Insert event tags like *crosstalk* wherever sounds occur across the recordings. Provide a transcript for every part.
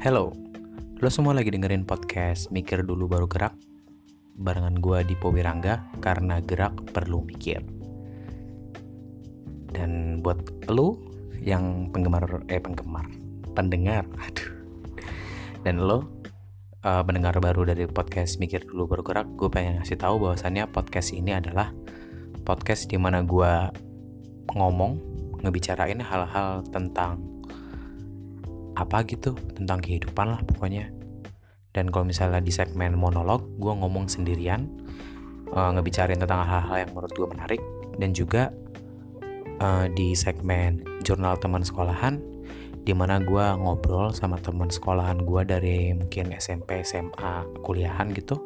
Hello, lo semua lagi dengerin podcast Mikir Dulu Baru Gerak. Barengan gue di Powirangga karena gerak perlu mikir. Dan buat lo yang penggemar, eh penggemar, pendengar, *laughs* aduh. Dan lo uh, pendengar baru dari podcast Mikir Dulu Baru Gerak Gue pengen ngasih tahu bahwasannya podcast ini adalah podcast di mana gue ngomong, ngebicarain hal-hal tentang apa gitu tentang kehidupan lah pokoknya. Dan kalau misalnya di segmen monolog gue ngomong sendirian uh, ngebicarain tentang hal-hal yang menurut gue menarik. Dan juga uh, di segmen jurnal teman sekolahan di mana gue ngobrol sama teman sekolahan gue dari mungkin SMP SMA kuliahan gitu.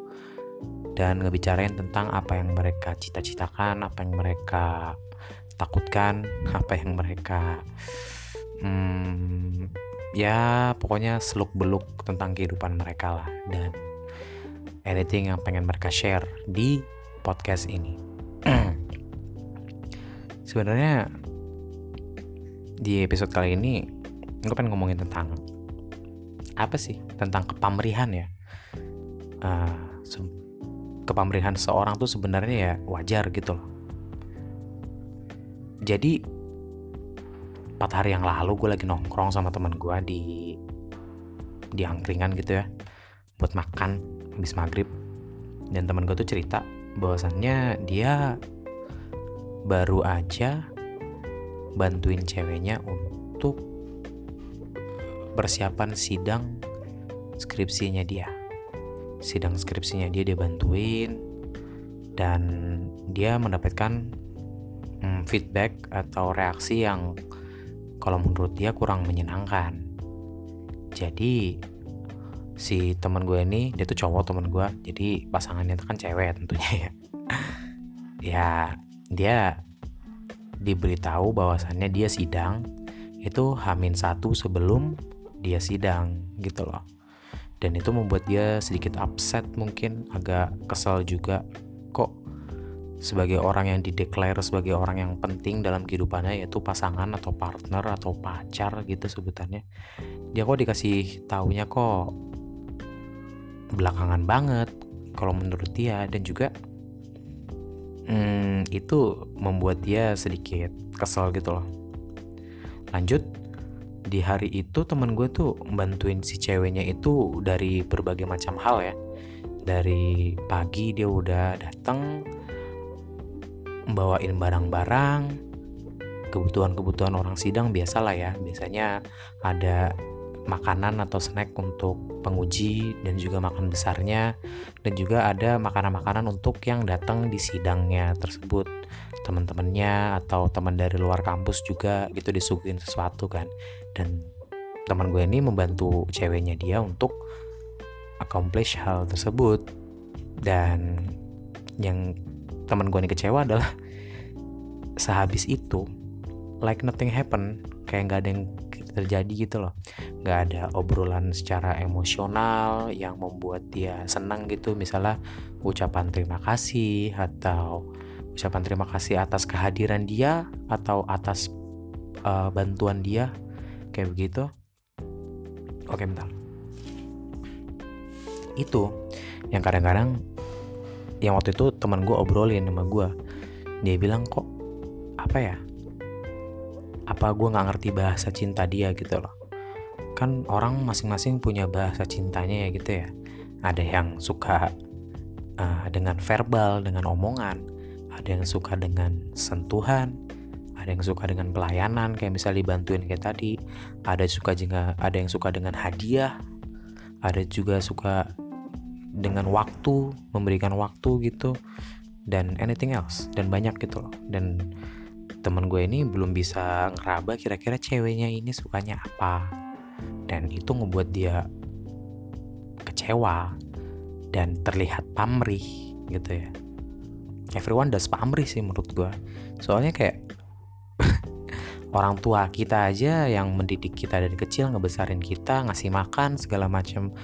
Dan ngebicarain tentang apa yang mereka cita-citakan apa yang mereka takutkan apa yang mereka hmm, ya pokoknya seluk beluk tentang kehidupan mereka lah dan anything yang pengen mereka share di podcast ini. *clears throat* Sebenarnya di episode kali ini gue pengen ngomongin tentang apa sih? Tentang kepamrihan ya. Uh, kepamrihan seorang tuh sebenarnya ya wajar gitu loh. Jadi empat hari yang lalu gue lagi nongkrong sama teman gue di di angkringan gitu ya buat makan habis maghrib. Dan teman gue tuh cerita bahwasannya dia baru aja bantuin ceweknya untuk persiapan sidang skripsinya dia. Sidang skripsinya dia dia bantuin dan dia mendapatkan hmm, feedback atau reaksi yang kalau menurut dia kurang menyenangkan. Jadi si teman gue ini dia tuh cowok teman gue jadi pasangannya itu kan cewek tentunya ya. *laughs* Ya dia diberitahu bahwasannya dia sidang itu hamin satu sebelum dia sidang gitu loh. Dan itu membuat dia sedikit upset mungkin agak kesal juga. Kok sebagai orang yang dideklar sebagai orang yang penting dalam kehidupannya yaitu pasangan atau partner atau pacar gitu sebutannya. Dia kok dikasih taunya kok belakangan banget kalau menurut dia. Dan juga hmm, itu membuat dia sedikit kesel gitu loh. Lanjut di hari itu temen gue tuh bantuin si ceweknya itu dari berbagai macam hal ya. Dari pagi dia udah datang bawain barang-barang kebutuhan-kebutuhan orang sidang biasalah ya. Biasanya ada makanan atau snack untuk penguji dan juga makan besarnya. Dan juga ada makanan-makanan untuk yang datang di sidangnya tersebut. Teman-temannya atau teman dari luar kampus juga gitu disuguhin sesuatu kan. Dan teman gue ini membantu ceweknya dia untuk accomplish hal tersebut. Dan yang teman gue ini kecewa adalah sehabis itu like nothing happen kayak nggak ada yang terjadi gitu loh. Nggak ada obrolan secara emosional yang membuat dia senang gitu. Misalnya ucapan terima kasih atau ucapan terima kasih atas kehadiran dia atau atas uh, bantuan dia kayak begitu. Oke bentar. Itu yang kadang-kadang yang waktu itu teman gue obrolin sama gue dia bilang kok apa ya? Apa gue nggak ngerti bahasa cinta dia? Gitu loh. Kan orang masing-masing punya bahasa cintanya ya gitu ya. Ada yang suka uh, dengan verbal dengan omongan. Ada yang suka dengan sentuhan. Ada yang suka dengan pelayanan kayak misalnya dibantuin kayak tadi. Ada suka juga ada yang suka dengan hadiah. Ada juga suka dengan waktu memberikan waktu gitu dan anything else dan banyak gitu loh. Dan teman gue ini belum bisa ngeraba kira-kira ceweknya ini sukanya apa. Dan itu ngebuat dia kecewa dan terlihat pamrih gitu ya. Everyone does pamrih sih menurut gue. Soalnya kayak *laughs* orang tua kita aja yang mendidik kita dari kecil ngebesarin kita ngasih makan segala macam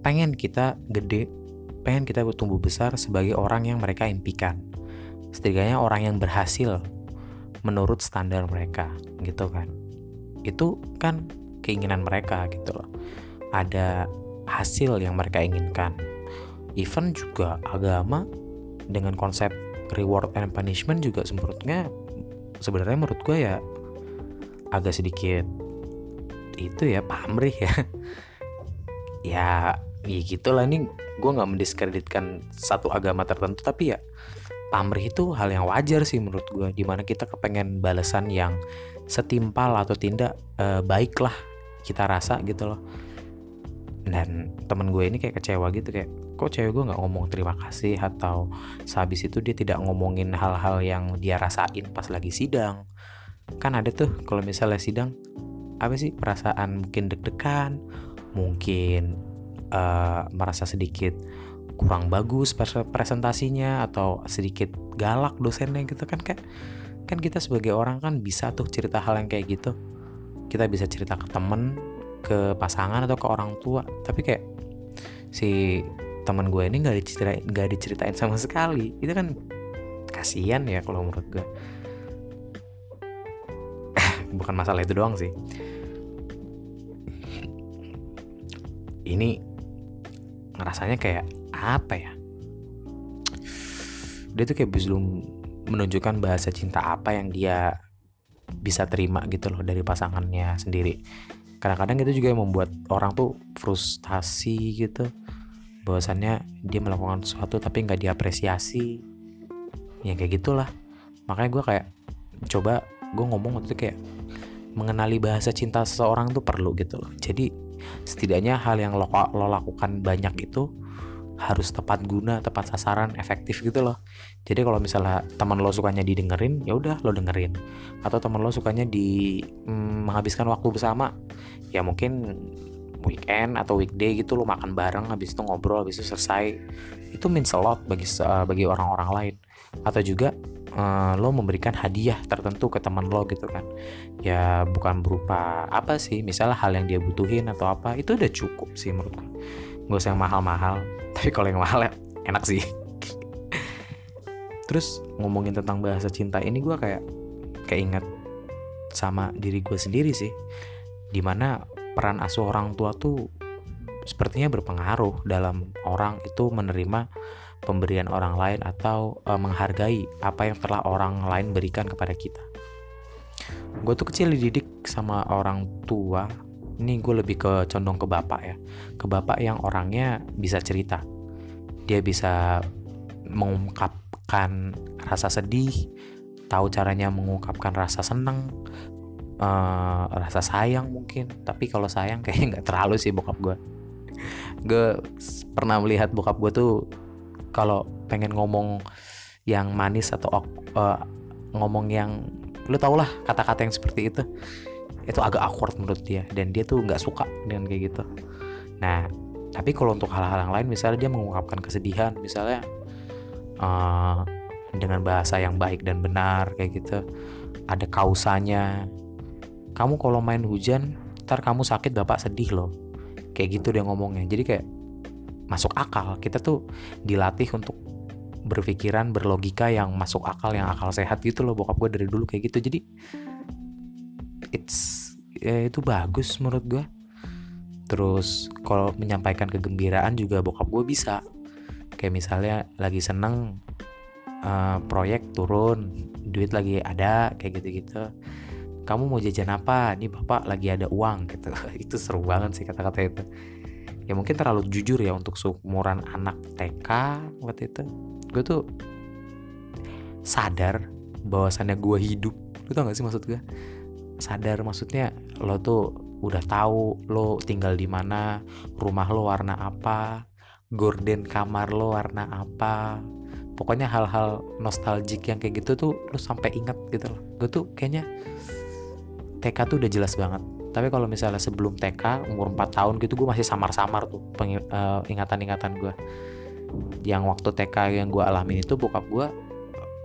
pengen kita gede pengen kita tumbuh besar sebagai orang yang mereka impikan. Setidaknya orang yang berhasil menurut standar mereka gitu kan. Itu kan keinginan mereka gitu loh. Ada hasil yang mereka inginkan. Even juga agama dengan konsep reward and punishment juga menurutnya sebenarnya menurut gue ya agak sedikit itu ya pamrih ya. *laughs* Ya ya gitulah nih gue nggak mendiskreditkan satu agama tertentu tapi ya pamrih itu hal yang wajar sih menurut gue di mana kita kepengen balasan yang setimpal atau tidak e, baik lah kita rasa gitu loh. Dan temen gue ini kayak kecewa gitu kayak kok cewek gue nggak ngomong terima kasih? Atau sehabis itu dia tidak ngomongin hal-hal yang dia rasain pas lagi sidang. Kan ada tuh kalau misalnya sidang apa sih perasaan mungkin deg-degan mungkin uh, merasa sedikit kurang bagus presentasinya atau sedikit galak dosennya gitu kan kayak kan kita sebagai orang kan bisa tuh cerita hal yang kayak gitu. Kita bisa cerita ke temen ke pasangan atau ke orang tua. Tapi kayak si teman gue ini nggak diceritain nggak diceritain sama sekali. Itu kan kasihan ya kalau menurut gue. *laughs* Bukan masalah itu doang sih. Ini ngerasanya kayak apa ya? Dia tuh kayak belum menunjukkan bahasa cinta apa yang dia bisa terima gitu loh dari pasangannya sendiri. Kadang-kadang itu juga yang membuat orang tuh frustasi gitu. Bahwasannya dia melakukan sesuatu tapi nggak diapresiasi. Ya kayak gitulah. Makanya gue kayak coba gue ngomong waktu itu kayak mengenali bahasa cinta seseorang tuh perlu gitu loh. Jadi setidaknya hal yang lo, lo lakukan banyak itu harus tepat guna, tepat sasaran, efektif gitu loh. Jadi kalau misalnya teman lo sukanya didengerin, ya udah lo dengerin. Atau teman lo sukanya di mm, menghabiskan waktu bersama, ya mungkin weekend atau weekday gitu lo makan bareng habis itu ngobrol habis itu selesai itu means a bagi uh, bagi orang-orang lain atau juga uh, lo memberikan hadiah tertentu ke teman lo gitu kan. Ya bukan berupa apa sih misalnya hal yang dia butuhin atau apa itu udah cukup sih menurut gue gak usah yang mahal-mahal *laughs* tapi kalau yang mahal ya enak sih. Terus ngomongin tentang bahasa cinta ini gue kayak keinget sama diri gue sendiri sih. Di mana peran asuh orang tua tuh sepertinya berpengaruh dalam orang itu menerima pemberian orang lain atau e, menghargai apa yang telah orang lain berikan kepada kita. Gue tuh kecil dididik sama orang tua. Ini gue lebih ke condong ke bapak ya, ke bapak yang orangnya bisa cerita. Dia bisa mengungkapkan rasa sedih, tahu caranya mengungkapkan rasa senang, uh, rasa sayang mungkin tapi kalau sayang kayaknya nggak terlalu sih bokap gue gue pernah melihat bokap gue tuh kalau pengen ngomong yang manis atau uh, ngomong yang lu tau lah kata-kata yang seperti itu itu agak awkward menurut dia. Dan dia tuh nggak suka dengan kayak gitu. Nah tapi kalau untuk hal-hal yang lain misalnya dia mengungkapkan kesedihan misalnya uh, dengan bahasa yang baik dan benar kayak gitu ada kausanya kamu kalau main hujan ntar kamu sakit bapak sedih loh kayak gitu dia ngomongnya. Jadi kayak masuk akal. Kita tuh dilatih untuk berpikiran berlogika yang masuk akal yang akal sehat gitu loh. Bokap gue dari dulu kayak gitu. Jadi it's ya itu bagus menurut gue terus kalau menyampaikan kegembiraan juga bokap gue bisa. Kayak misalnya lagi seneng uh, proyek turun duit lagi ada kayak gitu-gitu kamu mau jajan apa? Nih bapak lagi ada uang gitu. *laughs* Itu seru banget sih kata-kata itu. Ya mungkin terlalu jujur ya untuk seumuran anak TK waktu itu. Gue tuh sadar bahwasannya gue hidup. Lu tau gak sih maksud gue sadar maksudnya lo tuh udah tahu lo tinggal di mana rumah lo warna apa gorden kamar lo warna apa. Pokoknya hal-hal nostalgic yang kayak gitu tuh lo sampai ingat gitu loh. Gue tuh kayaknya TK tuh udah jelas banget. Tapi kalau misalnya sebelum TK umur 4 tahun gitu gue masih samar-samar tuh uh, ingatan-ingatan gue yang waktu TK yang gue alamin itu bokap gue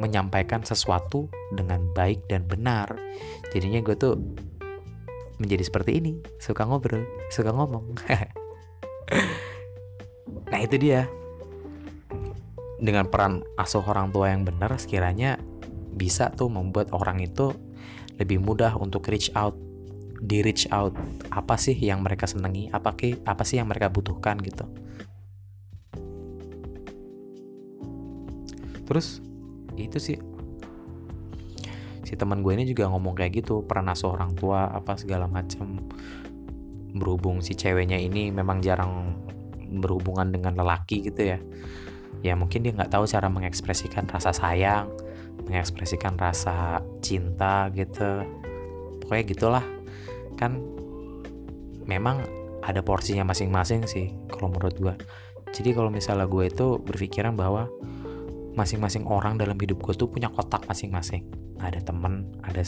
menyampaikan sesuatu dengan baik dan benar. Jadinya gue tuh menjadi seperti ini suka ngobrol suka ngomong. *laughs* Nah itu dia. Dengan peran asuh orang tua yang benar sekiranya bisa tuh membuat orang itu lebih mudah untuk reach out di reach out apa sih yang mereka senangi? Apa ke apa sih yang mereka butuhkan gitu? Terus itu sih. Si teman gue ini juga ngomong kayak gitu pernah seorang tua apa segala macam berhubung si ceweknya ini memang jarang berhubungan dengan lelaki gitu ya. Ya mungkin dia nggak tahu cara mengekspresikan rasa sayang mengekspresikan rasa cinta gitu. Pokoknya gitulah. Kan memang ada porsinya masing-masing sih kalau menurut gue jadi kalau misalnya gue itu berpikiran bahwa masing-masing orang dalam hidup gue tuh punya kotak masing-masing. Ada temen ada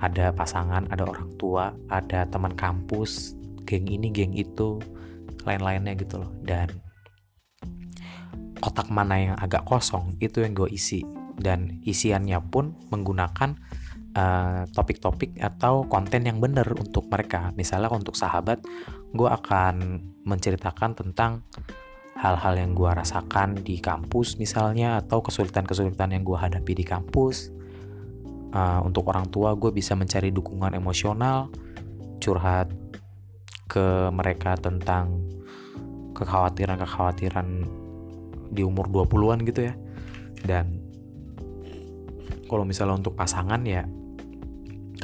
ada pasangan ada orang tua ada teman kampus geng ini geng itu lain-lainnya gitu loh. Dan kotak mana yang agak kosong itu yang gue isi dan isiannya pun menggunakan eh, topik-topik uh, atau konten yang benar untuk mereka. Misalnya untuk sahabat gue akan menceritakan tentang hal-hal yang gue rasakan di kampus misalnya atau kesulitan-kesulitan yang gue hadapi di kampus. Uh, untuk orang tua gue bisa mencari dukungan emosional curhat ke mereka tentang kekhawatiran-kekhawatiran di umur 20-an gitu ya. Dan kalau misalnya untuk pasangan ya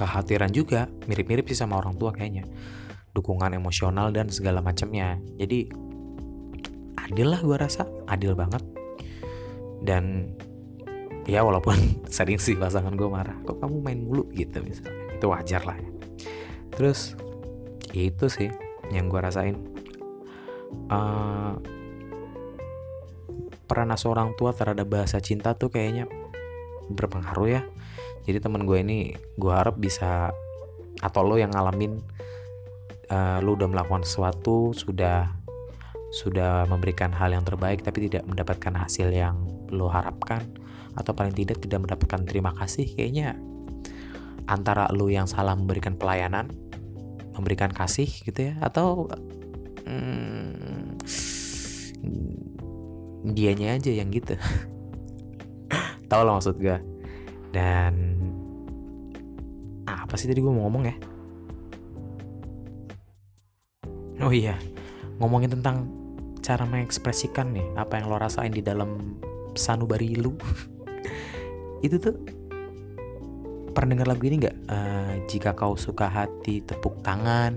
kekhawatiran juga mirip-mirip sih sama orang tua kayaknya. Dukungan emosional dan segala macamnya. Jadi adil lah gue rasa adil banget. Dan ya walaupun *laughs* sering sih pasangan gue marah kok kamu main mulu? gitu misalnya. Itu wajar lah ya. Terus ya itu sih yang gue rasain. Uh, peran seorang tua terhadap bahasa cinta tuh kayaknya berpengaruh ya. Jadi teman gue ini gue harap bisa atau lo yang ngalamin uh, lo udah melakukan sesuatu sudah sudah memberikan hal yang terbaik tapi tidak mendapatkan hasil yang lo harapkan atau paling tidak tidak mendapatkan terima kasih kayaknya antara lo yang salah memberikan pelayanan memberikan kasih gitu ya atau hmm, dianya aja yang gitu *laughs* tahu lah maksud gue dan apa sih tadi gue mau ngomong ya? Oh iya ngomongin tentang cara mengekspresikan nih apa yang lo rasain di dalam sanubari lu. *laughs* Itu tuh pernah dengar lagu ini nggak? Uh, jika kau suka hati tepuk tangan.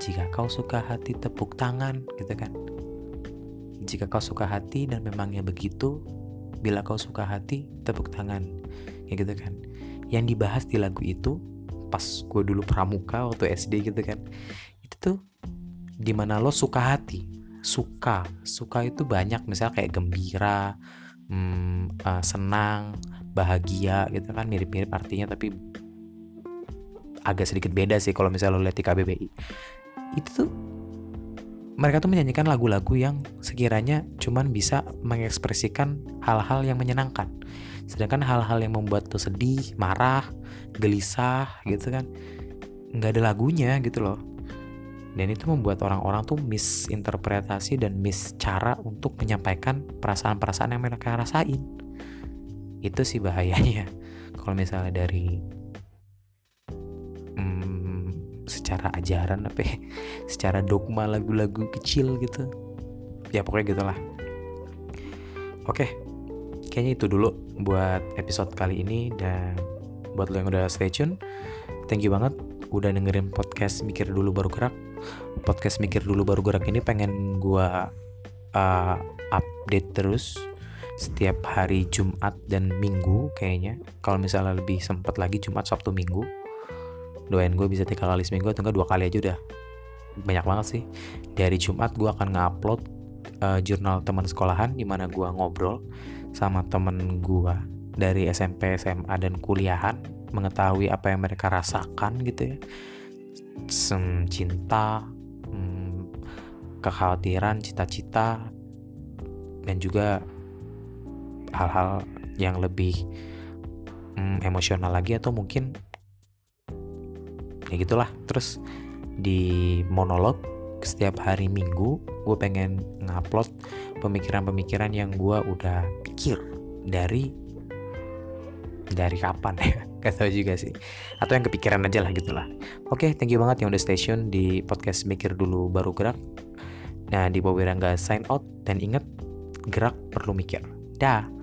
Jika kau suka hati tepuk tangan gitu kan. Jika kau suka hati dan memangnya begitu bila kau suka hati tepuk tangan. Ya gitu kan. Yang dibahas di lagu itu pas gue dulu pramuka waktu SD gitu kan itu tuh di mana lo suka hati? Suka. Suka itu banyak. Misalnya kayak gembira hmm, uh, senang bahagia gitu kan. Mirip-mirip artinya tapi agak sedikit beda sih kalau misalnya lo lihat di KBBI itu tuh mereka tuh menyanyikan lagu-lagu yang sekiranya cuman bisa mengekspresikan hal-hal yang menyenangkan. Sedangkan hal-hal yang membuat lo sedih marah gelisah gitu kan nggak ada lagunya gitu loh. Dan itu membuat orang-orang tuh misinterpretasi dan mis cara untuk menyampaikan perasaan-perasaan yang mereka rasain. Itu sih bahayanya. Kalau misalnya dari secara ajaran apa ya, *laughs* secara dogma lagu-lagu kecil gitu. Ya pokoknya gitulah. Oke kayaknya itu dulu buat episode kali ini. Dan buat lo yang udah stay tune thank you banget udah dengerin podcast mikir dulu baru gerak. Podcast mikir dulu baru gerak ini pengen gue uh, update terus setiap hari Jumat dan Minggu kayaknya. Kalau misalnya lebih sempat lagi Jumat Sabtu Minggu doain gue bisa tiga kali seminggu atau enggak dua kali aja udah. Banyak banget sih. Dari Jumat gue akan ngupload uh, jurnal teman sekolahan di mana gue ngobrol sama temen gue dari SMP SMA dan kuliahan mengetahui apa yang mereka rasakan gitu ya. Sem cinta hmm, kekhawatiran cita-cita dan juga hal-hal yang lebih hmm, emosional lagi atau mungkin ya gitulah terus di monolog setiap hari minggu gue pengen ngupload pemikiran-pemikiran yang gue udah pikir dari dari kapan ya *laughs* Gak tau juga sih. Atau yang kepikiran aja lah gitu lah. Oke, thank you banget yang udah station di podcast Mikir Dulu Baru Gerak. Nah, di Bobby Rangga sign out. Dan ingat, gerak perlu mikir. Dah.